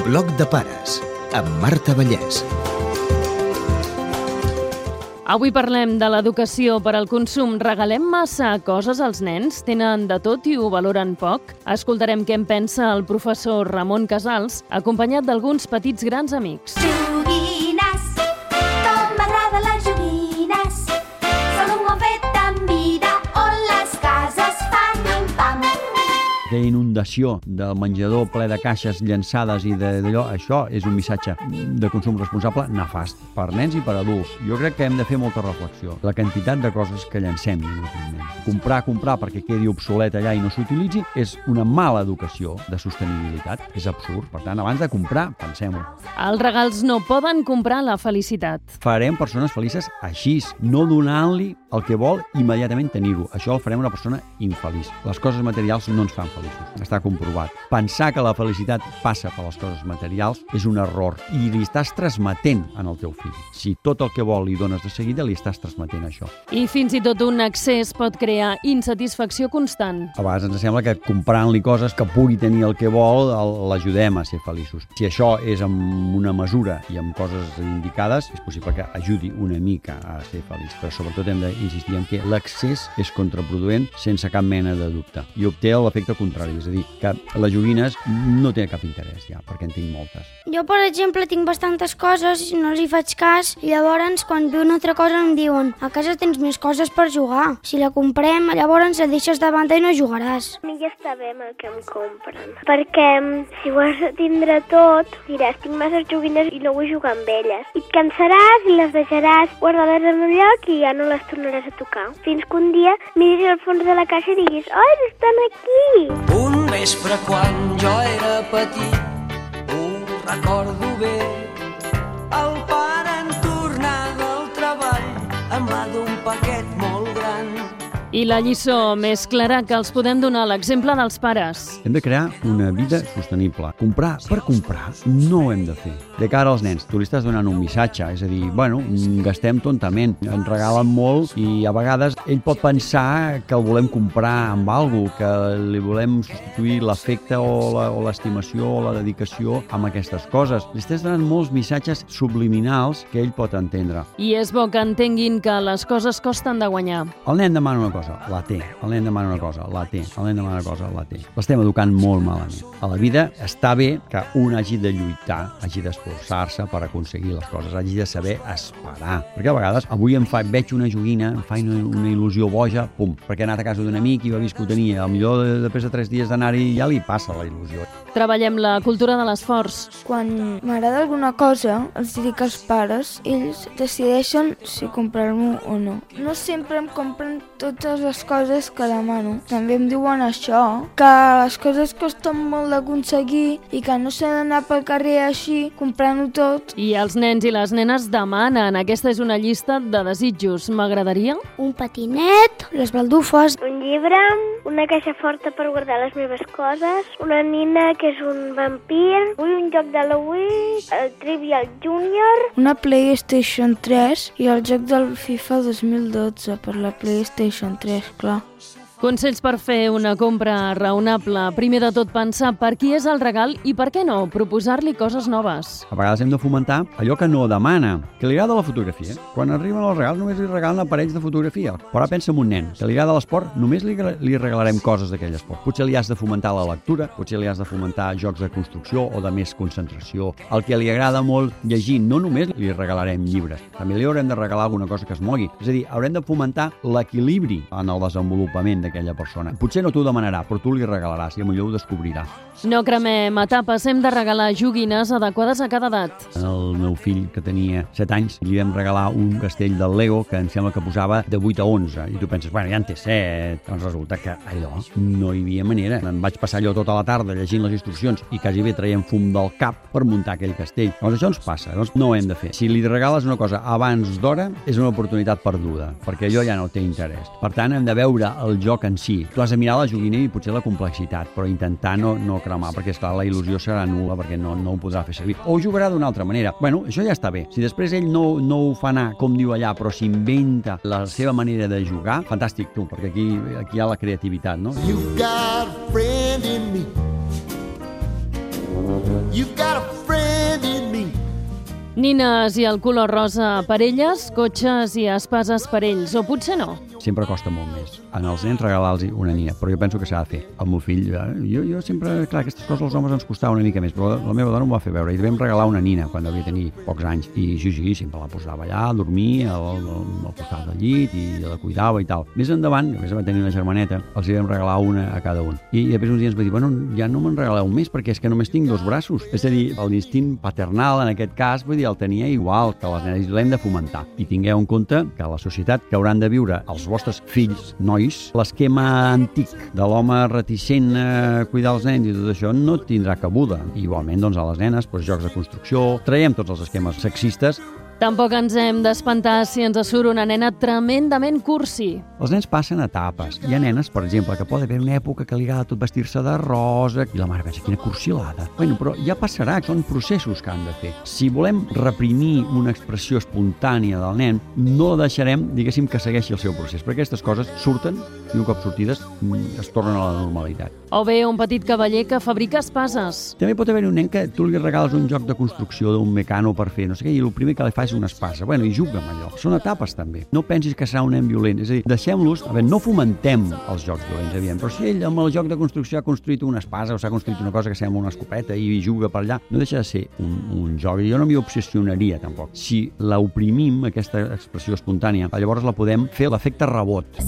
Bloc de pares, amb Marta Vallès. Avui parlem de l'educació per al consum. Regalem massa coses als nens? Tenen de tot i ho valoren poc? Escoltarem què en pensa el professor Ramon Casals, acompanyat d'alguns petits grans amics. Joguines, com m'agraden les joguines. Són un fet amb vida on les cases fan un pam. aquella inundació del menjador ple de caixes llançades i de- d'allò, això és un missatge de consum responsable nefast per nens i per adults. Jo crec que hem de fer molta reflexió. La quantitat de coses que llancem inútilment. Comprar, comprar perquè quedi obsolet allà i no s'utilitzi és una mala educació de sostenibilitat. És absurd. Per tant, abans de comprar, pensem-ho. Els regals no poden comprar la felicitat. Farem persones felices així, no donant-li el que vol immediatament tenir-ho. Això el farem una persona infeliç. Les coses materials no ens fan feliços. Està comprovat. Pensar que la felicitat passa per les coses materials és un error i li estàs transmetent en el teu fill. Si tot el que vol li dones de seguida, li estàs transmetent això. I fins i tot un excés pot crear insatisfacció constant. A vegades ens sembla que comprant-li coses que pugui tenir el que vol l'ajudem a ser feliços. Si això és amb una mesura i amb coses indicades, és possible que ajudi una mica a ser feliç. Però sobretot hem d'insistir en que l'accés és contraproduent sense cap mena de dubte i obté l'efecte contrari, és dir, que les joguines no té cap interès ja, perquè en tinc moltes. Jo, per exemple, tinc bastantes coses i no els hi faig cas. I llavors, quan ve una altra cosa, em diuen a casa tens més coses per jugar. Si la comprem, llavors la deixes de banda i no jugaràs. A mi ja està bé amb el que em compren. Perquè mm, si ho has de tindre tot, diràs, tinc masses joguines i no vull jugar amb elles. I et cansaràs i les deixaràs guardades en un lloc i ja no les tornaràs a tocar. Fins que un dia miris al fons de la caixa i diguis, oh, estan aquí! Un vespre quan jo era petit, ho recordo bé, el pare en tornar del treball em va d'un paquet molt gran. I la lliçó més clara que els podem donar l'exemple dels pares. Hem de crear una vida sostenible. Comprar per comprar no ho hem de fer. De cara als nens, tu li estàs donant un missatge, és a dir, bueno, gastem tontament, ens regalen molt i a vegades ell pot pensar que el volem comprar amb algú, que li volem substituir l'afecte o la- o l'estimació o la dedicació amb aquestes coses. Li estàs donant molts missatges subliminals que ell pot entendre. I és bo que entenguin que les coses costen de guanyar. El nen demana una cosa, la té. El nen demana una cosa, la té. El nen demana una cosa, la té. L'estem educant molt malament. A la vida està bé que un hagi de lluitar, hagi d'esforçar-se per aconseguir les coses, hagi de saber esperar. Perquè a vegades, avui em fa, veig una joguina, em fa una, una il·lusió boja, pum, perquè he anat a casa d'un amic i va vist que ho tenia. A millor de- després de tres dies d'anar-hi ja li passa la il·lusió. Treballem la cultura de l'esforç. Quan m'agrada alguna cosa, els dic als pares, ells decideixen si comprar-m'ho o no. No sempre em compren totes les coses que demano. També em diuen això, que les coses costen molt d'aconseguir i que no s'ha d'anar pel carrer així comprant-ho tot. I els nens i les nenes demanen. Aquesta és una llista de desitjos. M'agradaria? Un patinet, les baldufes, Un llibre, una caixa forta per guardar les meves coses, una nina que és un vampir, vull un joc d'Halloween, el Trivial Junior, una PlayStation 3 i el joc del FIFA 2012 per la PlayStation 3, clar. Consells per fer una compra raonable. Primer de tot, pensar per qui és el regal i per què no, proposar-li coses noves. A vegades hem de fomentar allò que no demana, que li agrada la fotografia. Quan arriben els regals només li regalen aparells de fotografia. Però pensa en un nen que li agrada l'esport, només li, li regalarem coses d'aquell esport. Potser li has de fomentar la lectura, potser li has de fomentar jocs de construcció o de més concentració. El que li agrada molt llegir, no només li regalarem llibres, també li haurem de regalar alguna cosa que es mogui. És a dir, haurem de fomentar l'equilibri en el desenvolupament d'aquella persona. Potser no t'ho demanarà, però tu li regalaràs i millor ho descobrirà. No cremem etapes, hem de regalar joguines adequades a cada edat. El meu fill, que tenia 7 anys, li vam regalar un castell del Lego que em sembla que posava de 8 a 11. I tu penses, bueno, ja en té 7. Doncs resulta que allò no hi havia manera. Em vaig passar allò tota la tarda llegint les instruccions i quasi bé traient fum del cap per muntar aquell castell. Doncs això ens passa, doncs no ho hem de fer. Si li regales una cosa abans d'hora, és una oportunitat perduda, perquè allò ja no té interès. Per tant, hem de veure el joc en si. Tu has de mirar la joguina i potser la complexitat, però intentar no, no cremar, perquè esclar, la il·lusió serà nul·la, perquè no, no ho podrà fer servir. O jugarà d'una altra manera. Bueno, això ja està bé. Si després ell no, no ho fa anar com diu allà, però s'inventa la seva manera de jugar, fantàstic, tu, perquè aquí, aquí hi ha la creativitat, no? You've got a friend in me. You've got a Nines i el color rosa per elles, cotxes i espases per ells, o potser no. Sempre costa molt més. En els nens regalar-los una nina, però jo penso que s'ha de fer. El meu fill, eh, jo, jo sempre, clar, aquestes coses als homes ens costava una mica més, però la meva dona m'ho va fer veure i vam regalar una nina quan devia tenir pocs anys i sí, sempre la posava allà a dormir al, al, al costat del llit i la cuidava i tal. Més endavant, a més va tenir una germaneta, els hi vam regalar una a cada un. I, i després un dia ens va dir, bueno, ja no me'n regaleu més perquè és que només tinc dos braços. És a dir, l'instint paternal en aquest cas, vull dir, el tenia igual que les nenes l'hem de fomentar. I tingueu en compte que la societat que hauran de viure els vostres fills, nois, l'esquema antic de l'home reticent a cuidar els nens i tot això no tindrà cabuda. Igualment, doncs, a les nenes, doncs, jocs de construcció, traiem tots els esquemes sexistes Tampoc ens hem d'espantar si ens surt una nena tremendament cursi. Els nens passen etapes. Hi ha nenes, per exemple, que pot haver una època que li agrada tot vestir-se de rosa i la mare pensa, quina cursilada. Bueno, però ja passarà, són processos que han de fer. Si volem reprimir una expressió espontània del nen, no deixarem, diguéssim, que segueixi el seu procés, perquè aquestes coses surten i un cop sortides mm, es tornen a la normalitat. O bé un petit cavaller que fabrica espases. També pot haver un nen que tu li regales un joc de construcció d'un mecano per fer no sé què, i el primer que li fa és una espasa. Bueno, i juga amb allò. Són etapes, també. No pensis que serà un nen violent. És a dir, deixem-los... A veure, no fomentem els jocs violents, evident, però si ell amb el joc de construcció ha construït una espasa o s'ha construït una cosa que sembla una escopeta i juga per allà, no deixa de ser un, un joc. Jo no m'hi obsessionaria, tampoc. Si l'oprimim, aquesta expressió espontània, llavors la podem fer l'efecte rebot.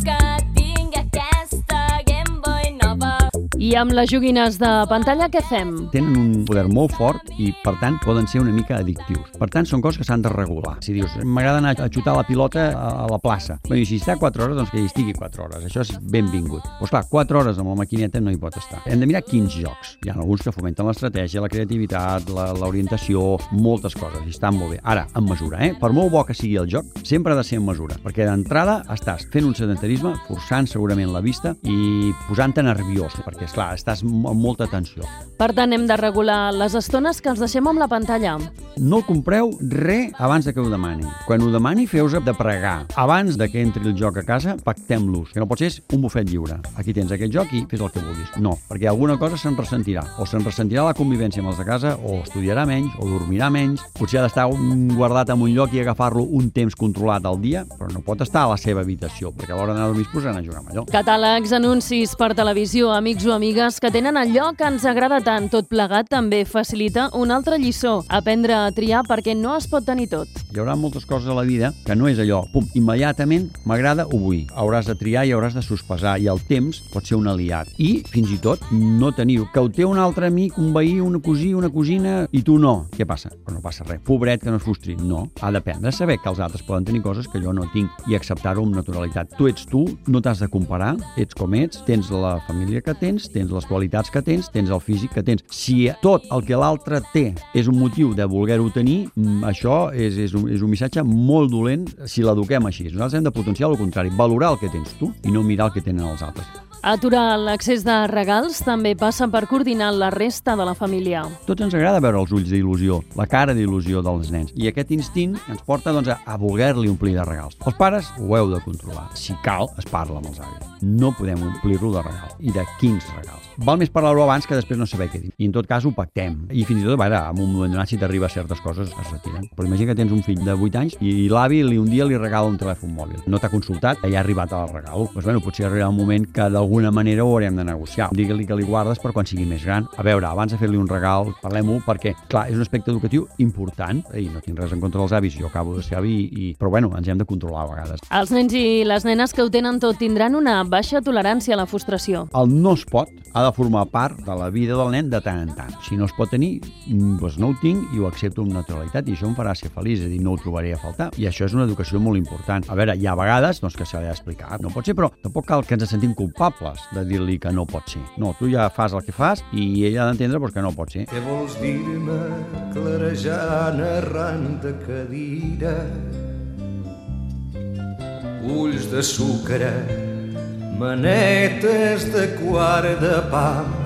I amb les joguines de pantalla què fem? tenen un poder molt fort i, per tant, poden ser una mica addictius. Per tant, són coses que s'han de regular. Si dius, m'agrada anar a xutar la pilota a, la plaça. Bé, si està 4 hores, doncs que hi estigui 4 hores. Això és benvingut. Doncs clar, 4 hores amb la maquineta no hi pot estar. Hem de mirar quins jocs. Hi ha alguns que fomenten l'estratègia, la creativitat, l'orientació, moltes coses, i estan molt bé. Ara, en mesura, eh? Per molt bo que sigui el joc, sempre ha de ser en mesura, perquè d'entrada estàs fent un sedentarisme, forçant segurament la vista i posant-te nerviós, perquè, clar estàs amb molta tensió. Per tant, hem de regular les estones que els deixem amb la pantalla. No compreu res abans de que ho demani. Quan ho demani, feu-se de pregar. Abans de que entri el joc a casa, pactem-los. Que no pot ser un bufet lliure. Aquí tens aquest joc i fes el que vulguis. No, perquè alguna cosa se'n ressentirà. O se'n ressentirà la convivència amb els de casa, o estudiarà menys, o dormirà menys. Potser ha d'estar guardat en un lloc i agafar-lo un temps controlat al dia, però no pot estar a la seva habitació, perquè a l'hora d'anar a dormir es posaran a jugar amb allò. Catàlegs, anuncis per televisió, amics o amigues que tenen allò que ens agrada tant. Tot plegat també facilita una altra lliçó, aprendre a triar perquè no es pot tenir tot. Hi haurà moltes coses a la vida que no és allò, pum, immediatament m'agrada, ho vull. Hauràs de triar i hauràs de sospesar i el temps pot ser un aliat. I, fins i tot, no teniu. Que ho té un altre amic, un veí, una cosí, una cosina, i tu no. Què passa? Però no passa res. Pobret que no es frustri. No. Ha d'aprendre a saber que els altres poden tenir coses que jo no tinc i acceptar-ho amb naturalitat. Tu ets tu, no t'has de comparar, ets com ets, tens la família que tens, tens les qualitats que tens, tens el físic que tens. Si tot el que l'altre té és un motiu de voler-ho tenir, mm, això és, és, un, és un missatge molt dolent si l'eduquem així. Nosaltres hem de potenciar el contrari, valorar el que tens tu i no mirar el que tenen els altres. Aturar l'accés de regals també passa per coordinar la resta de la família. Tots ens agrada veure els ulls d'il·lusió, la cara d'il·lusió dels nens. I aquest instint ens porta doncs, a, voler-li omplir de regals. Els pares ho heu de controlar. Si cal, es parla amb els avis. No podem omplir-lo de regals. I de quins regals. Val més parlar-ho abans que després no saber què dir. I en tot cas ho pactem. I fins i tot, a veure, en un moment donat, si t'arriba certes coses, es retiren. Però imagina que tens un fill de 8 anys i l'avi un dia li regala un telèfon mòbil. No t'ha consultat, ja ha arribat al regalo. Doncs bueno, potser arribarà un moment que d'alguna manera ho haurem de negociar. Digue-li que li guardes per quan sigui més gran. A veure, abans de fer-li un regal, parlem-ho, perquè, clar, és un aspecte educatiu important. I no tinc res en contra dels avis, jo acabo de ser avi, i... però bueno, ens hem de controlar a vegades. Els nens i les nenes que ho tenen tot tindran una baixa tolerància a la frustració. El no es pot ha de formar part de la vida del nen de tant en tant. Si no es pot tenir, mm, doncs no ho tinc i ho accepto amb naturalitat i això em farà ser feliç, és a dir, no ho trobaré a faltar. I això és una educació molt important. A veure, hi ha vegades doncs, que s'ha d'explicar, no pot ser, però tampoc cal que ens sentim culpables de dir-li que no pot ser. No, tu ja fas el que fas i ella ha d'entendre doncs, que no pot ser. Què vols dir-me clarejant arran de cadira? Ulls de sucre, manetes de quart de pa.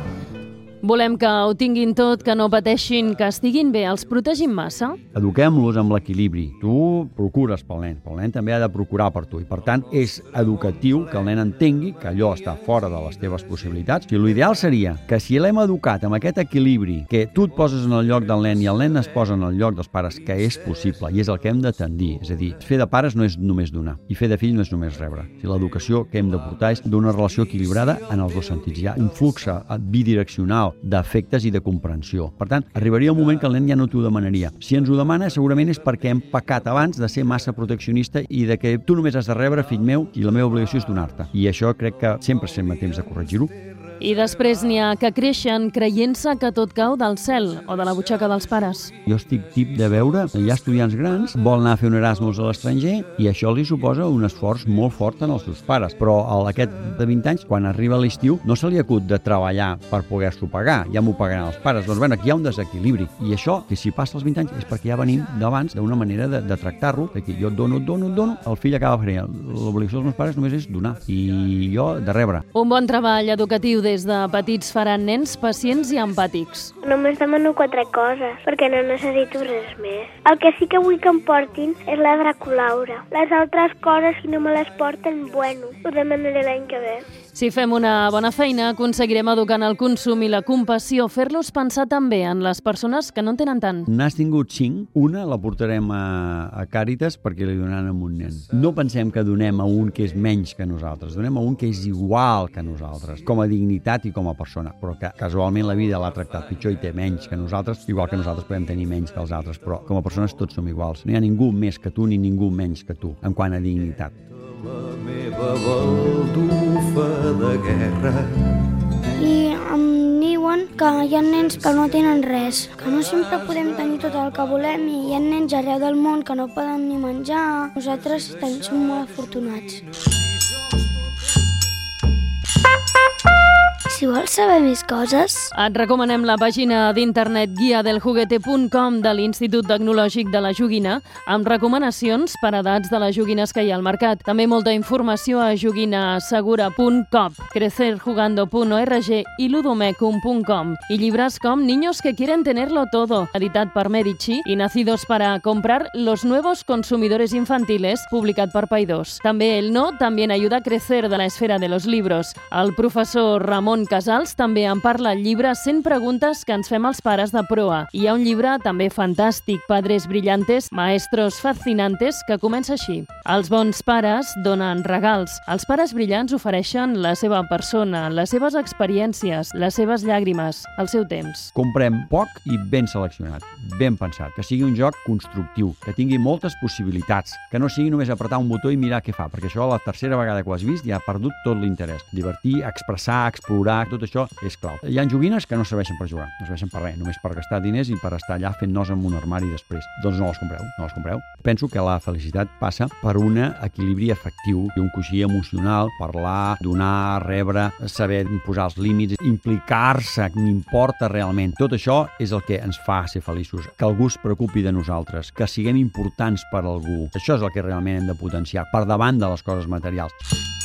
Volem que ho tinguin tot, que no pateixin, que estiguin bé, els protegim massa? Eduquem-los amb l'equilibri. Tu procures pel nen, però el nen també ha de procurar per tu. I, per tant, és educatiu que el nen entengui que allò està fora de les teves possibilitats. I l'ideal seria que si l'hem educat amb aquest equilibri, que tu et poses en el lloc del nen i el nen es posa en el lloc dels pares, que és possible i és el que hem de tendir. És a dir, fer de pares no és només donar i fer de fill no és només rebre. Si l'educació que hem de portar és d'una relació equilibrada en els dos sentits. Hi ha un flux eh, bidireccional d'afectes i de comprensió. Per tant, arribaria un moment que el nen ja no t'ho demanaria. Si ens ho demana, segurament és perquè hem pecat abans de ser massa proteccionista i de que tu només has de rebre, fill meu, i la meva obligació és donar-te. I això crec que sempre estem a temps de corregir-ho. I després n'hi ha que creixen creient-se que tot cau del cel o de la butxaca dels pares. Jo estic tip de veure, hi ha estudiants grans, volen anar a fer un Erasmus a l'estranger i això li suposa un esforç molt fort en els seus pares. Però a aquest de 20 anys, quan arriba l'estiu, no se li acut de treballar per poder-s'ho pagar, ja m'ho pagaran els pares. Doncs bueno, aquí hi ha un desequilibri. I això, que si passa els 20 anys, és perquè ja venim d'abans d'una manera de, de tractar-lo, que jo et dono, et dono, et dono, el fill acaba fent l'obligació dels meus pares només és donar i jo de rebre. Un bon treball educatiu des de petits faran nens pacients i empàtics. Només demano quatre coses, perquè no necessito res més. El que sí que vull que em portin és la Draculaura. Les altres coses, si no me les porten, bueno, ho demanaré l'any que ve. Si fem una bona feina, aconseguirem educar en el consum i la compassió, fer-los pensar també en les persones que no en tenen tant. N'has tingut cinc, una la portarem a, a Càritas perquè li donaran a un nen. No pensem que donem a un que és menys que nosaltres, donem a un que és igual que nosaltres, com a dignitat i com a persona, però que casualment la vida l'ha tractat pitjor i té menys que nosaltres, igual que nosaltres podem tenir menys que els altres, però com a persones tots som iguals. No hi ha ningú més que tu ni ningú menys que tu, en quant a dignitat. La meva baldufa de guerra I em diuen que hi ha nens que no tenen res, que no sempre podem tenir tot el que volem i hi ha nens arreu del món que no poden ni menjar. Nosaltres som molt afortunats. Si vols saber més coses, Et recomanem la pàgina d'internet guiadeljuguete.com de l'Institut Tecnològic de la Joguina amb recomanacions per edats de les joguines que hi ha al mercat. També molta informació a joguinasegura.com, crecerjugando.org i ludomecum.com i llibres com Niños que quieren tenerlo todo, editat per Medici i Nacidos para comprar los nuevos consumidores infantiles, publicat per Paidós. També El no también ayuda a crecer de la esfera de los libros. El professor Ramon Casals també en parla al llibre 100 preguntes que ens fem els pares de proa. Hi ha un llibre també fantàstic, Padres brillantes, maestros fascinantes, que comença així. Els bons pares donen regals. Els pares brillants ofereixen la seva persona, les seves experiències, les seves llàgrimes, el seu temps. Comprem poc i ben seleccionat, ben pensat, que sigui un joc constructiu, que tingui moltes possibilitats, que no sigui només apretar un botó i mirar què fa, perquè això la tercera vegada que ho has vist ja ha perdut tot l'interès. Divertir, expressar, explorar, tot això és clau. Hi ha joguines que no serveixen per jugar, no serveixen per res, només per gastar diners i per estar allà fent nos amb un armari després. Doncs no les compreu, no les compreu. Penso que la felicitat passa per un equilibri afectiu i un coixí emocional, parlar, donar, rebre, saber posar els límits, implicar-se, m'importa realment. Tot això és el que ens fa ser feliços, que algú es preocupi de nosaltres, que siguem importants per algú. Això és el que realment hem de potenciar, per davant de les coses materials.